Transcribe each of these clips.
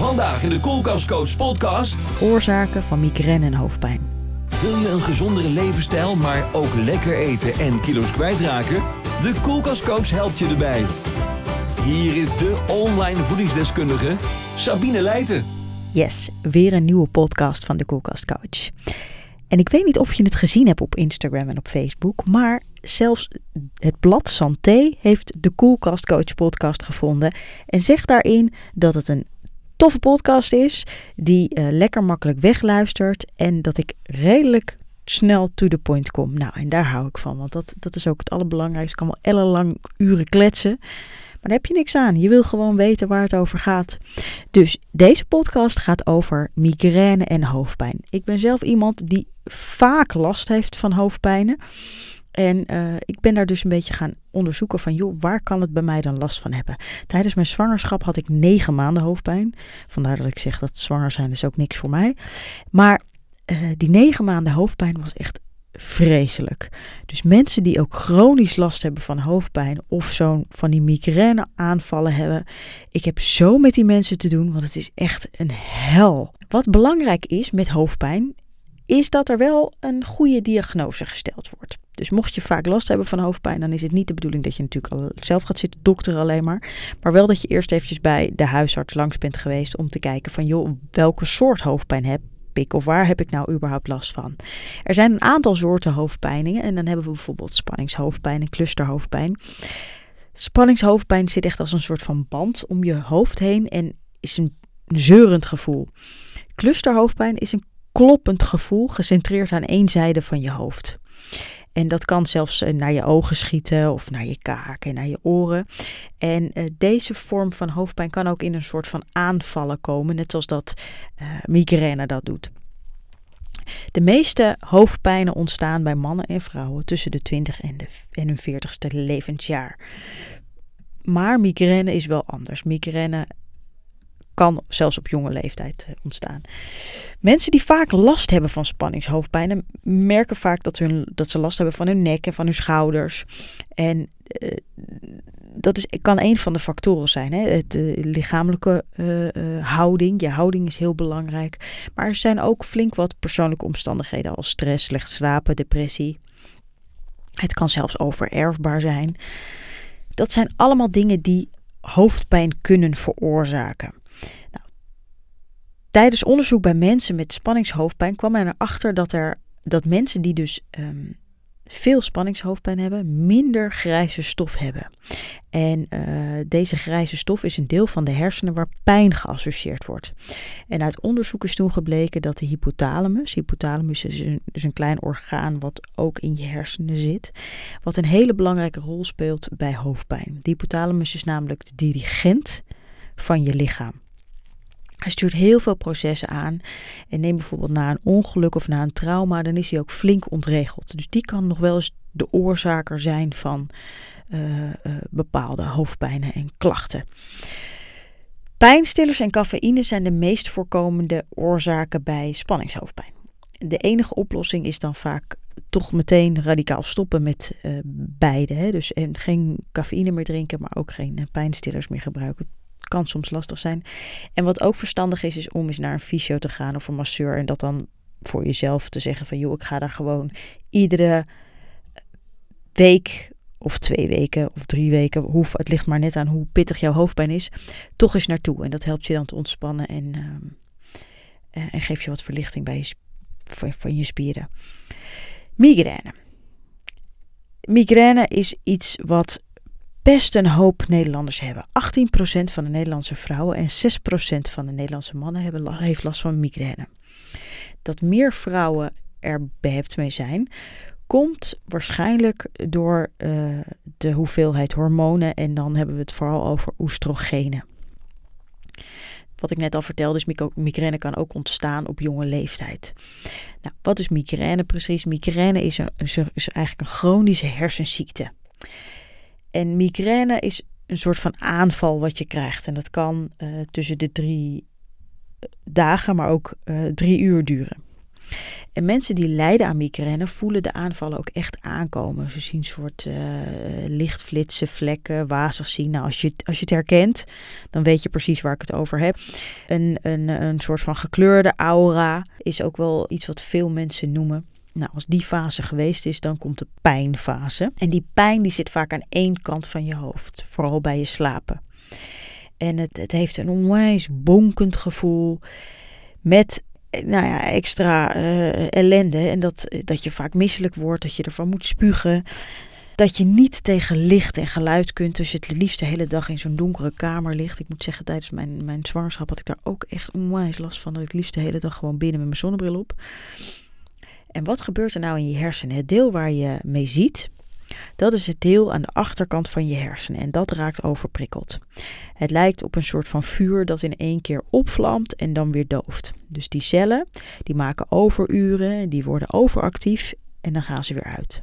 Vandaag in de Koelkastcoach podcast. Oorzaken van migraine en hoofdpijn. Wil je een gezondere levensstijl, maar ook lekker eten en kilo's kwijtraken? De Koelkastcoach helpt je erbij. Hier is de online voedingsdeskundige Sabine Leijten. Yes, weer een nieuwe podcast van de Koelkast Coach. En ik weet niet of je het gezien hebt op Instagram en op Facebook, maar zelfs het blad Santé heeft de Koelkast Coach podcast gevonden en zegt daarin dat het een toffe podcast is die eh, lekker makkelijk wegluistert en dat ik redelijk snel to the point kom. Nou, en daar hou ik van, want dat, dat is ook het allerbelangrijkste. Ik kan wel ellenlang uren kletsen, maar daar heb je niks aan. Je wil gewoon weten waar het over gaat. Dus deze podcast gaat over migraine en hoofdpijn. Ik ben zelf iemand die vaak last heeft van hoofdpijnen. En uh, ik ben daar dus een beetje gaan onderzoeken van, joh, waar kan het bij mij dan last van hebben? Tijdens mijn zwangerschap had ik negen maanden hoofdpijn. Vandaar dat ik zeg dat zwanger zijn is ook niks voor mij. Maar uh, die negen maanden hoofdpijn was echt vreselijk. Dus mensen die ook chronisch last hebben van hoofdpijn of zo'n van die migraine aanvallen hebben. Ik heb zo met die mensen te doen, want het is echt een hel. Wat belangrijk is met hoofdpijn, is dat er wel een goede diagnose gesteld wordt. Dus mocht je vaak last hebben van hoofdpijn, dan is het niet de bedoeling dat je natuurlijk al zelf gaat zitten dokter alleen maar. Maar wel dat je eerst eventjes bij de huisarts langs bent geweest om te kijken van joh, welke soort hoofdpijn heb ik of waar heb ik nou überhaupt last van? Er zijn een aantal soorten hoofdpijningen en dan hebben we bijvoorbeeld spanningshoofdpijn en clusterhoofdpijn. Spanningshoofdpijn zit echt als een soort van band om je hoofd heen en is een zeurend gevoel. Clusterhoofdpijn is een kloppend gevoel gecentreerd aan één zijde van je hoofd. En dat kan zelfs eh, naar je ogen schieten of naar je kaak en naar je oren. En uh, deze vorm van hoofdpijn kan ook in een soort van aanvallen komen, net zoals dat uh, migraine dat doet. De meeste hoofdpijnen ontstaan bij mannen en vrouwen tussen de 20 en, de, en hun 40ste levensjaar. Maar migraine is wel anders. Migraine kan zelfs op jonge leeftijd ontstaan. Mensen die vaak last hebben van spanningshoofdpijn merken vaak dat, hun, dat ze last hebben van hun nek en van hun schouders. En uh, dat is, kan een van de factoren zijn. Hè? Het, de lichamelijke houding. Je houding is heel belangrijk. Maar er zijn ook flink wat persoonlijke omstandigheden als stress, slecht slapen, depressie. Het kan zelfs overerfbaar zijn. Dat zijn allemaal dingen die hoofdpijn kunnen veroorzaken. Tijdens onderzoek bij mensen met spanningshoofdpijn kwam men erachter dat, er, dat mensen die dus um, veel spanningshoofdpijn hebben, minder grijze stof hebben. En uh, deze grijze stof is een deel van de hersenen waar pijn geassocieerd wordt. En uit onderzoek is toen gebleken dat de hypothalamus, hypothalamus is een, is een klein orgaan wat ook in je hersenen zit, wat een hele belangrijke rol speelt bij hoofdpijn. De hypothalamus is namelijk de dirigent van je lichaam. Hij stuurt heel veel processen aan. En neem bijvoorbeeld na een ongeluk of na een trauma, dan is hij ook flink ontregeld. Dus die kan nog wel eens de oorzaker zijn van uh, uh, bepaalde hoofdpijnen en klachten. Pijnstillers en cafeïne zijn de meest voorkomende oorzaken bij spanningshoofdpijn. De enige oplossing is dan vaak toch meteen radicaal stoppen met uh, beide. Hè? Dus en geen cafeïne meer drinken, maar ook geen pijnstillers meer gebruiken kan soms lastig zijn. En wat ook verstandig is, is om eens naar een fysio te gaan of een masseur. En dat dan voor jezelf te zeggen van joh, ik ga daar gewoon iedere week of twee weken of drie weken, hoe, het ligt maar net aan hoe pittig jouw hoofdpijn is, toch eens naartoe. En dat helpt je dan te ontspannen en, uh, en geeft je wat verlichting bij van je spieren. Migraine. Migraine is iets wat best een hoop Nederlanders hebben. 18% van de Nederlandse vrouwen en 6% van de Nederlandse mannen hebben, heeft last van migraine. Dat meer vrouwen er behept mee zijn, komt waarschijnlijk door uh, de hoeveelheid hormonen en dan hebben we het vooral over oestrogenen. Wat ik net al vertelde, is migraine kan ook ontstaan op jonge leeftijd. Nou, wat is migraine precies? Migraine is, is eigenlijk een chronische hersenziekte. En migraine is een soort van aanval wat je krijgt. En dat kan uh, tussen de drie eh, dagen, maar ook uh, drie uur duren. En mensen die lijden aan migraine voelen de aanvallen ook echt aankomen. Ze zien soort uh, lichtflitsen, vlekken, wazig zien. Nou, als je, als je het herkent, dan weet je precies waar ik het over heb. Een, een, een soort van gekleurde aura is ook wel iets wat veel mensen noemen. Nou, als die fase geweest is, dan komt de pijnfase. En die pijn die zit vaak aan één kant van je hoofd, vooral bij je slapen. En het, het heeft een onwijs bonkend gevoel met nou ja, extra uh, ellende. En dat, dat je vaak misselijk wordt, dat je ervan moet spugen. Dat je niet tegen licht en geluid kunt. Dus het liefst de hele dag in zo'n donkere kamer ligt. Ik moet zeggen, tijdens mijn, mijn zwangerschap had ik daar ook echt onwijs last van. Dat ik het liefst de hele dag gewoon binnen met mijn zonnebril op. En wat gebeurt er nou in je hersenen? Het deel waar je mee ziet, dat is het deel aan de achterkant van je hersenen en dat raakt overprikkeld. Het lijkt op een soort van vuur dat in één keer opvlamt en dan weer dooft. Dus die cellen die maken overuren, die worden overactief en dan gaan ze weer uit.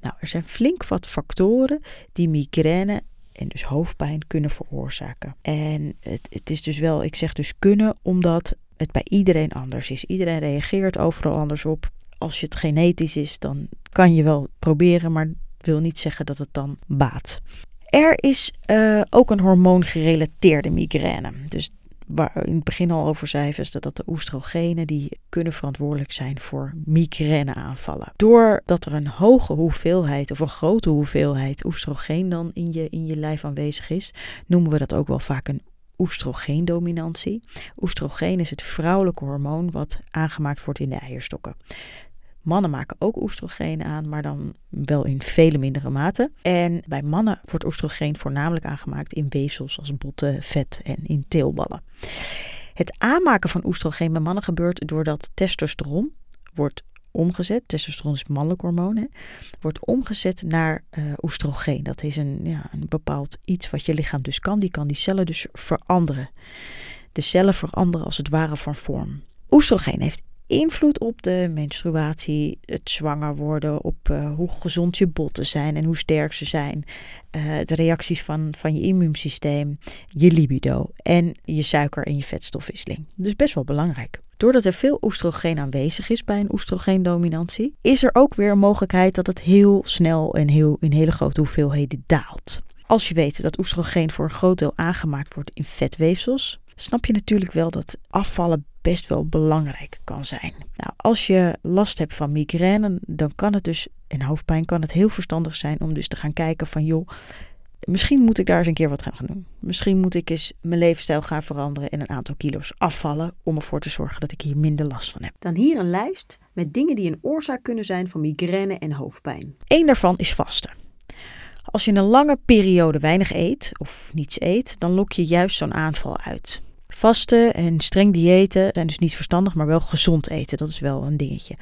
Nou, er zijn flink wat factoren die migraine en dus hoofdpijn kunnen veroorzaken. En het, het is dus wel, ik zeg dus kunnen, omdat het bij iedereen anders is. Iedereen reageert overal anders op. Als het genetisch is, dan kan je wel proberen, maar wil niet zeggen dat het dan baat. Er is uh, ook een hormoongerelateerde migraine. Dus waar in het begin al over zei, is dat, dat de oestrogenen die kunnen verantwoordelijk zijn voor migraineaanvallen. Doordat er een hoge hoeveelheid of een grote hoeveelheid oestrogeen dan in je, in je lijf aanwezig is, noemen we dat ook wel vaak een oestrogeendominantie. Oestrogeen is het vrouwelijke hormoon wat aangemaakt wordt in de eierstokken. Mannen maken ook oestrogeen aan, maar dan wel in vele mindere mate. En bij mannen wordt oestrogeen voornamelijk aangemaakt in weefsels als botten, vet en in teelballen. Het aanmaken van oestrogeen bij mannen gebeurt doordat testosteron wordt omgezet. Testosteron is mannelijk hormoon. Hè, wordt omgezet naar uh, oestrogeen. Dat is een, ja, een bepaald iets wat je lichaam dus kan. Die kan die cellen dus veranderen. De cellen veranderen als het ware van vorm. Oestrogeen heeft invloed op de menstruatie, het zwanger worden, op uh, hoe gezond je botten zijn en hoe sterk ze zijn, uh, de reacties van, van je immuunsysteem, je libido en je suiker- en je vetstofwisseling. Dus best wel belangrijk. Doordat er veel oestrogeen aanwezig is bij een oestrogeendominantie, is er ook weer een mogelijkheid dat het heel snel en heel, in hele grote hoeveelheden daalt. Als je weet dat oestrogeen voor een groot deel aangemaakt wordt in vetweefsels, snap je natuurlijk wel dat afvallen best wel belangrijk kan zijn. Nou, als je last hebt van migraine, dan kan het dus, en hoofdpijn, kan het heel verstandig zijn om dus te gaan kijken van joh, misschien moet ik daar eens een keer wat gaan doen. Misschien moet ik eens mijn levensstijl gaan veranderen en een aantal kilo's afvallen om ervoor te zorgen dat ik hier minder last van heb. Dan hier een lijst met dingen die een oorzaak kunnen zijn van migraine en hoofdpijn. Eén daarvan is vasten. Als je een lange periode weinig eet of niets eet, dan lok je juist zo'n aanval uit. Vasten en streng diëten zijn dus niet verstandig, maar wel gezond eten. Dat is wel een dingetje.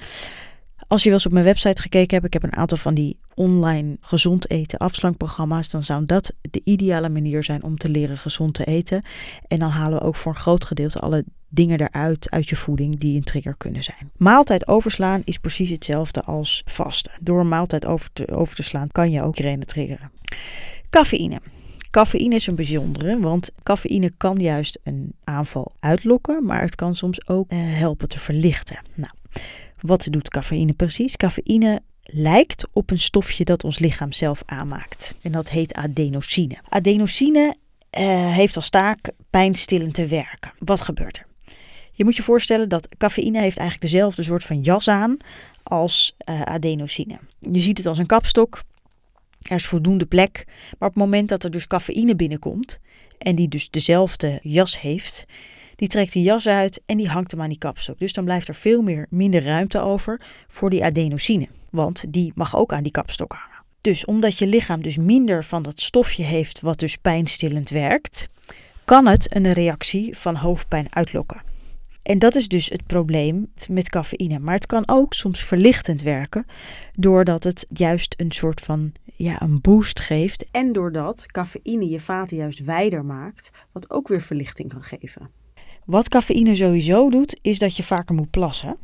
Als je wel eens op mijn website gekeken hebt, ik heb een aantal van die online gezond eten afslankprogramma's, dan zou dat de ideale manier zijn om te leren gezond te eten. En dan halen we ook voor een groot gedeelte alle dingen eruit uit je voeding die een trigger kunnen zijn. Maaltijd overslaan is precies hetzelfde als vasten. Door een maaltijd over te, over slaan kan je ook renen triggeren. Cafeïne. Cafeïne is een bijzondere, want cafeïne kan juist een aanval uitlokken, maar het kan soms ook eh, helpen te verlichten. Nou, wat doet cafeïne precies? Cafeïne lijkt op een stofje dat ons lichaam zelf aanmaakt. En dat heet adenosine. Adenosine uh, heeft als taak pijnstillend te werken. Wat gebeurt er? Je moet je voorstellen dat cafeïne heeft eigenlijk dezelfde soort van jas aan als uh, adenosine. Je ziet het als een kapstok. Er is voldoende plek. Maar op het moment dat er dus cafeïne binnenkomt en die dus dezelfde jas heeft, die trekt die jas uit en die hangt hem aan die kapstok. Dus dan blijft er veel meer, minder ruimte over voor die adenosine. Want die mag ook aan die kapstok hangen. Dus omdat je lichaam dus minder van dat stofje heeft wat dus pijnstillend werkt, kan het een reactie van hoofdpijn uitlokken. En dat is dus het probleem met cafeïne. Maar het kan ook soms verlichtend werken, doordat het juist een soort van ja, een boost geeft. En doordat cafeïne je vaten juist wijder maakt, wat ook weer verlichting kan geven. Wat cafeïne sowieso doet, is dat je vaker moet plassen.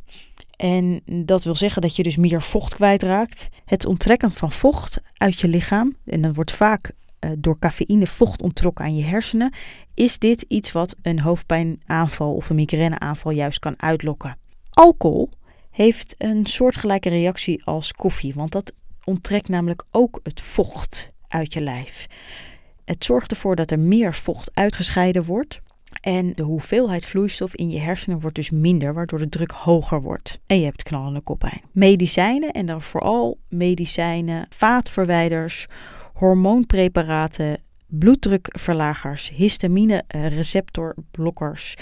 En dat wil zeggen dat je dus meer vocht kwijtraakt. Het onttrekken van vocht uit je lichaam, en dan wordt vaak uh, door cafeïne vocht onttrokken aan je hersenen, is dit iets wat een hoofdpijnaanval of een migraineaanval juist kan uitlokken. Alcohol heeft een soortgelijke reactie als koffie, want dat onttrekt namelijk ook het vocht uit je lijf. Het zorgt ervoor dat er meer vocht uitgescheiden wordt. En de hoeveelheid vloeistof in je hersenen wordt dus minder, waardoor de druk hoger wordt. En je hebt knallende koppijn. Medicijnen, en dan vooral medicijnen, vaatverwijders, hormoonpreparaten, bloeddrukverlagers, histamine receptorblokkers,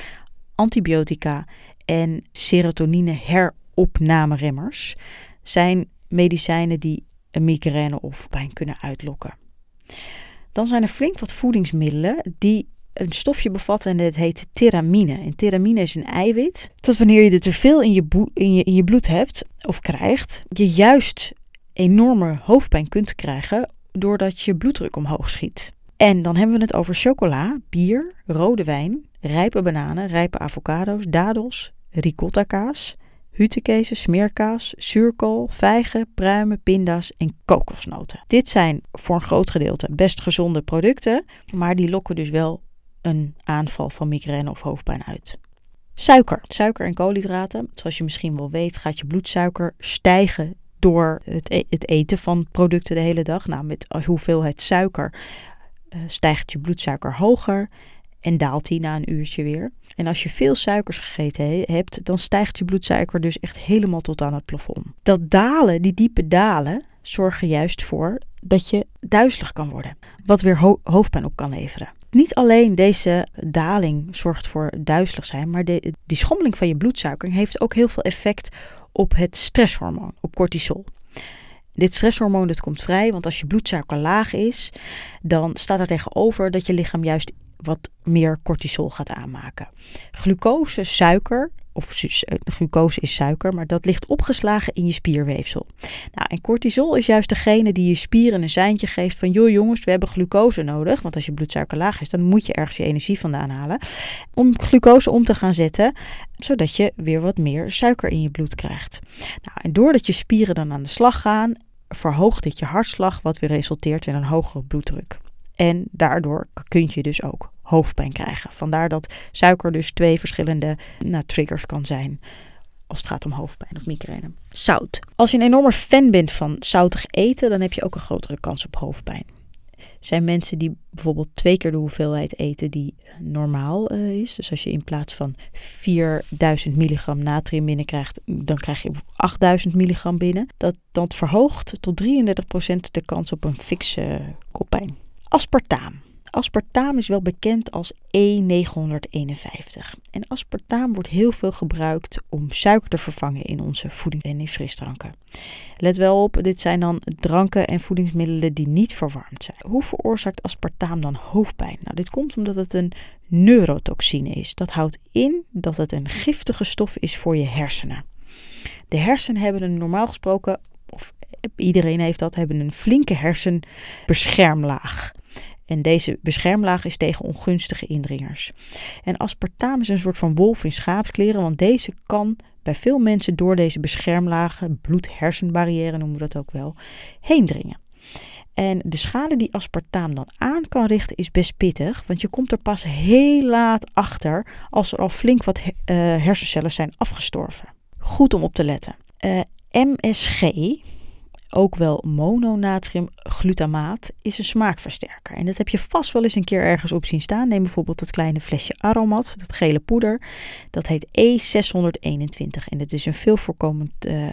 antibiotica en serotonine heropnameremmers zijn medicijnen die een migraine of pijn kunnen uitlokken. Dan zijn er flink wat voedingsmiddelen die een stofje bevatten en het heet theramine. En theramine is een eiwit dat wanneer je er te veel in je, in, je, in je bloed hebt of krijgt, je juist enorme hoofdpijn kunt krijgen doordat je bloeddruk omhoog schiet. En dan hebben we het over chocola, bier, rode wijn, rijpe bananen, rijpe avocado's, dadels, ricotta kaas, hutekezen, smeerkaas, zuurkool, vijgen, pruimen, pinda's en kokosnoten. Dit zijn voor een groot gedeelte best gezonde producten, maar die lokken dus wel een aanval van migraine of hoofdpijn uit. Suiker. Suiker en koolhydraten. Zoals je misschien wel weet, gaat je bloedsuiker stijgen door het, e-, het eten van producten de hele dag. Nou, met hoeveelheid suiker uh, stijgt je bloedsuiker hoger en daalt die na een uurtje weer. En als je veel suikers gegeten hebt, dan stijgt je bloedsuiker dus echt helemaal tot aan het plafond. Dat dalen, die diepe dalen, zorgen juist voor dat je duizelig kan worden, wat weer hoofdpijn op kan leveren. Niet alleen deze daling zorgt voor duizelig zijn, maar de, die schommeling van je bloedsuiker heeft ook heel veel effect op het stresshormoon, op cortisol. Dit stresshormoon dat komt vrij, want als je bloedsuiker laag is, dan staat er tegenover dat je lichaam juist wat meer cortisol gaat aanmaken. Glucose, suiker, of eh, glucose is suiker, maar dat ligt opgeslagen in je spierweefsel. Nou, en cortisol is juist degene die je spieren een seintje geeft van, joh jongens, we hebben glucose nodig, want als je bloedsuiker laag is, dan moet je ergens je energie vandaan halen, om glucose om te gaan zetten, zodat je weer wat meer suiker in je bloed krijgt. Nou, en doordat je spieren dan aan de slag gaan, verhoogt dit je hartslag, wat weer resulteert in een hogere bloeddruk. En daardoor kun je dus ook hoofdpijn krijgen. Vandaar dat suiker dus twee verschillende nou, triggers kan zijn als het gaat om hoofdpijn of migraine. Zout. Als je een enorme fan bent van zoutig eten, dan heb je ook een grotere kans op hoofdpijn. Zijn mensen die bijvoorbeeld twee keer de hoeveelheid eten die normaal uh, is. Dus als je in plaats van 4000 milligram natrium binnenkrijgt, dan krijg je 8000 milligram binnen. Dat, dat verhoogt tot 33% de kans op een fikse koppijn. Aspartaam. Aspartaam is wel bekend als E951. En aspartaam wordt heel veel gebruikt om suiker te vervangen in onze voeding en in frisdranken. Let wel op, dit zijn dan dranken en voedingsmiddelen die niet verwarmd zijn. Hoe veroorzaakt aspartaam dan hoofdpijn? Nou, dit komt omdat het een neurotoxine is. Dat houdt in dat het een giftige stof is voor je hersenen. De hersenen hebben een normaal gesproken, of iedereen heeft dat, hebben een flinke hersenbeschermlaag. En deze beschermlaag is tegen ongunstige indringers. En aspartaam is een soort van wolf in schaapskleren, want deze kan bij veel mensen door deze beschermlagen, bloed-hersenbarrière noemen we dat ook wel, heen dringen. En de schade die aspartaam dan aan kan richten is best pittig, want je komt er pas heel laat achter als er al flink wat uh, hersencellen zijn afgestorven. Goed om op te letten. Eh, MSG, ook wel mononatriumglutamaat, is een smaakversterker. En dat heb je vast wel eens een keer ergens op zien staan. Neem bijvoorbeeld het kleine flesje Aromat, dat gele poeder. Dat heet E621 en het is een veel voorkomend uh,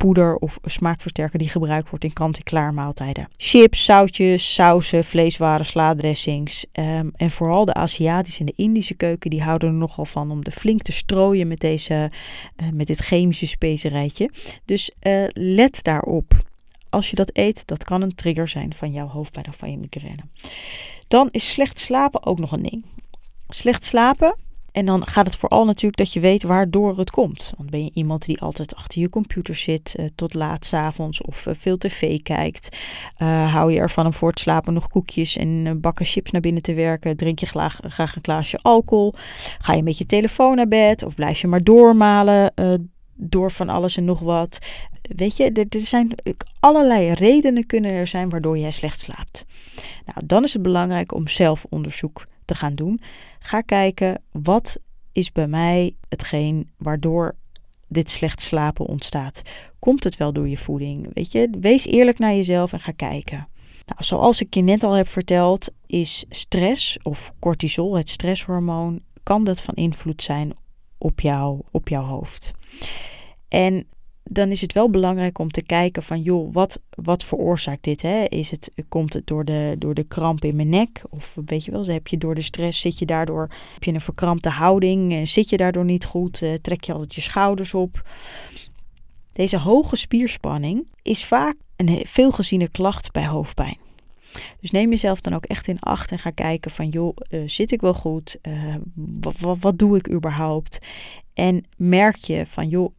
poeder of smaakversterker die gebruikt wordt in kant-en-klaar maaltijden. Chips, zoutjes, sauzen, vleeswaren, slaadressings. Um, en vooral de Aziatische en de Indische keuken die houden er nogal van om de flink te strooien met, deze, uh, met dit chemische specerijtje. Dus uh, let daarop. Als je dat eet, dat kan een trigger zijn van jouw hoofdpijn of van je migraine. Dan is slecht slapen ook nog een ding. Slecht slapen en dan gaat het vooral natuurlijk dat je weet waardoor het komt. Want ben je iemand die altijd achter je computer zit uh, tot laat s avonds of uh, veel tv kijkt. Uh, hou je ervan om voor het slapen nog koekjes en bakken chips naar binnen te werken. Drink je graag, een glaasje alcohol. Ga je met je telefoon naar bed of blijf je maar doormalen door van alles en nog wat. Weet je, er, er zijn allerlei redenen kunnen er zijn waardoor jij slecht slaapt. Nou, dan is het belangrijk om zelfonderzoek te gaan doen. Ga kijken wat is bij mij hetgeen waardoor dit slecht slapen ontstaat? Komt het wel door je voeding? Weet je, wees eerlijk naar jezelf en ga kijken. Nou, zoals ik je net al heb verteld, is stress of cortisol, het stresshormoon, kan dat van invloed zijn op, jou, op jouw hoofd. En dan is het wel belangrijk om te kijken van joh, wat, wat veroorzaakt dit? Hè? Is het, komt het door de, door de kramp in mijn nek? Of weet je wel, heb je door de stress, zit je daardoor, heb je een verkrampte houding? Eh, zit je daardoor niet goed? Eh, trek je altijd je schouders op? Deze hoge spierspanning is vaak een veelgeziene klacht bij hoofdpijn. Dus neem jezelf dan ook echt in acht en ga kijken van joh, uh, zit ik wel goed? Wat doe ik überhaupt? En merk je van joh,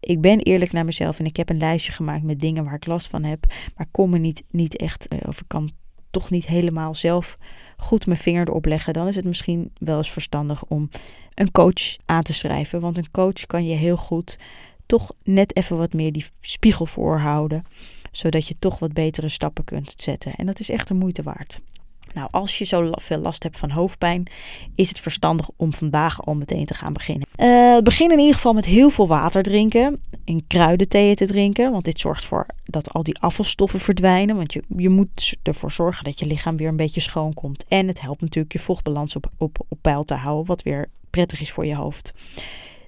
ik ben eerlijk naar mezelf en ik heb een lijstje gemaakt met dingen waar ik last van heb, maar kom me niet, niet echt, uh, of ik kan toch niet helemaal zelf goed mijn vinger erop leggen, dan is het misschien wel eens verstandig om een coach aan te schrijven. Want een coach kan je heel goed toch net even wat meer die spiegel voorhouden zodat je toch wat betere stappen kunt zetten. En dat is echt de moeite waard. Nou, als je zo veel last hebt van hoofdpijn, is het verstandig om vandaag al meteen te gaan beginnen. Uh, begin in ieder geval met heel veel water drinken en kruidentheeën te drinken, want dit zorgt ervoor dat al die afvalstoffen verdwijnen. Want je, je moet ervoor zorgen dat je lichaam weer een beetje schoon komt. En het helpt natuurlijk je vochtbalans op, op, peil te houden, wat weer prettig is voor je hoofd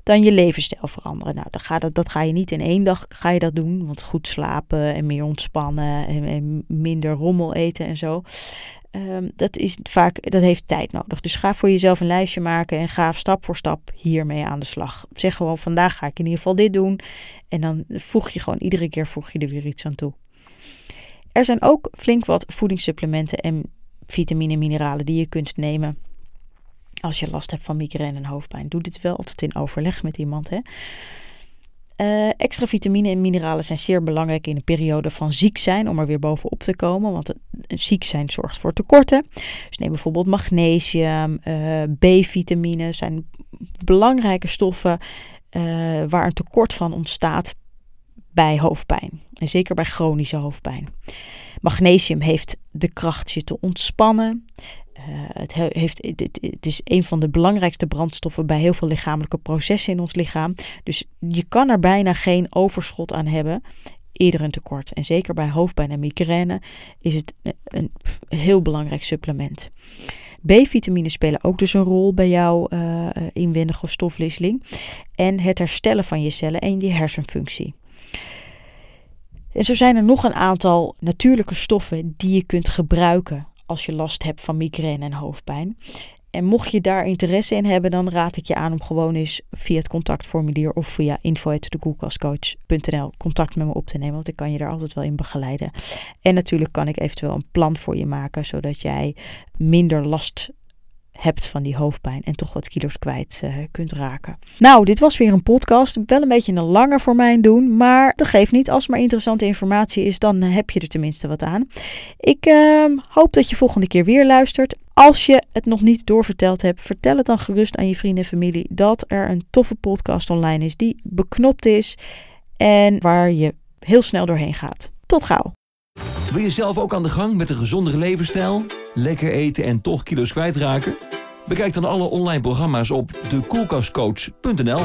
dan je levensstijl veranderen. Nou, dat ga, je niet in één dag ga je dat doen. Want goed slapen en meer ontspannen en, en minder rommel eten en zo. Ehm, dat, is vaak, dat heeft tijd nodig. Dus ga voor jezelf een lijstje maken en ga stap voor stap hiermee aan de slag. Zeg gewoon, vandaag ga ik in ieder geval dit doen. En dan voeg je gewoon, iedere keer voeg je er weer iets aan toe. Er zijn ook flink wat voedingssupplementen en vitamine en mineralen die je kunt nemen als je last hebt van migraine en hoofdpijn, doe dit wel altijd in overleg met iemand. Hè? Uh, extra vitamine en mineralen zijn zeer belangrijk in een periode van ziek zijn om er weer bovenop te komen. Want ziek zijn zorgt voor tekorten. Dus neem bijvoorbeeld magnesium, uh, B-vitamine zijn belangrijke stoffen uh, waar een tekort van ontstaat bij hoofdpijn. En zeker bij chronische hoofdpijn. Magnesium heeft de kracht je te ontspannen. Uh, het, heeft, het, het, is een van de belangrijkste brandstoffen bij heel veel lichamelijke processen in ons lichaam. Dus je kan er bijna geen overschot aan hebben. Eerder een tekort. En zeker bij hoofdpijn en migraine is het een heel belangrijk supplement. B-vitamine spelen ook dus een rol bij jouw uh, inwendige stofwisseling. En het herstellen van je cellen en je hersenfunctie. En zo zijn er nog een aantal natuurlijke stoffen die je kunt gebruiken als je last hebt van migraine en hoofdpijn. En mocht je daar interesse in hebben, dan raad ik je aan om gewoon eens via het contactformulier of via info.dekoelkastcoach.nl contact met me op te nemen. Want ik kan je daar altijd wel in begeleiden. En natuurlijk kan ik eventueel een plan voor je maken, zodat jij minder last hebt van die hoofdpijn en toch wat kilo's kwijt uh, kunt raken. Nou, dit was weer een podcast. Wel een beetje een langer voor mij doen, maar dat geeft niet. Als maar interessante informatie is, dan heb je er tenminste wat aan. Ik uh, hoop dat je volgende keer weer luistert. Als je het nog niet doorverteld hebt, vertel het dan gerust aan je vrienden en familie dat er een toffe podcast online is die beknopt is en waar je heel snel doorheen gaat. Tot gauw. Wil je zelf ook aan de gang met een gezondere levensstijl? Lekker eten en toch kilo's kwijtraken? Bekijk dan alle online programma's op dekoelkastcoach.nl.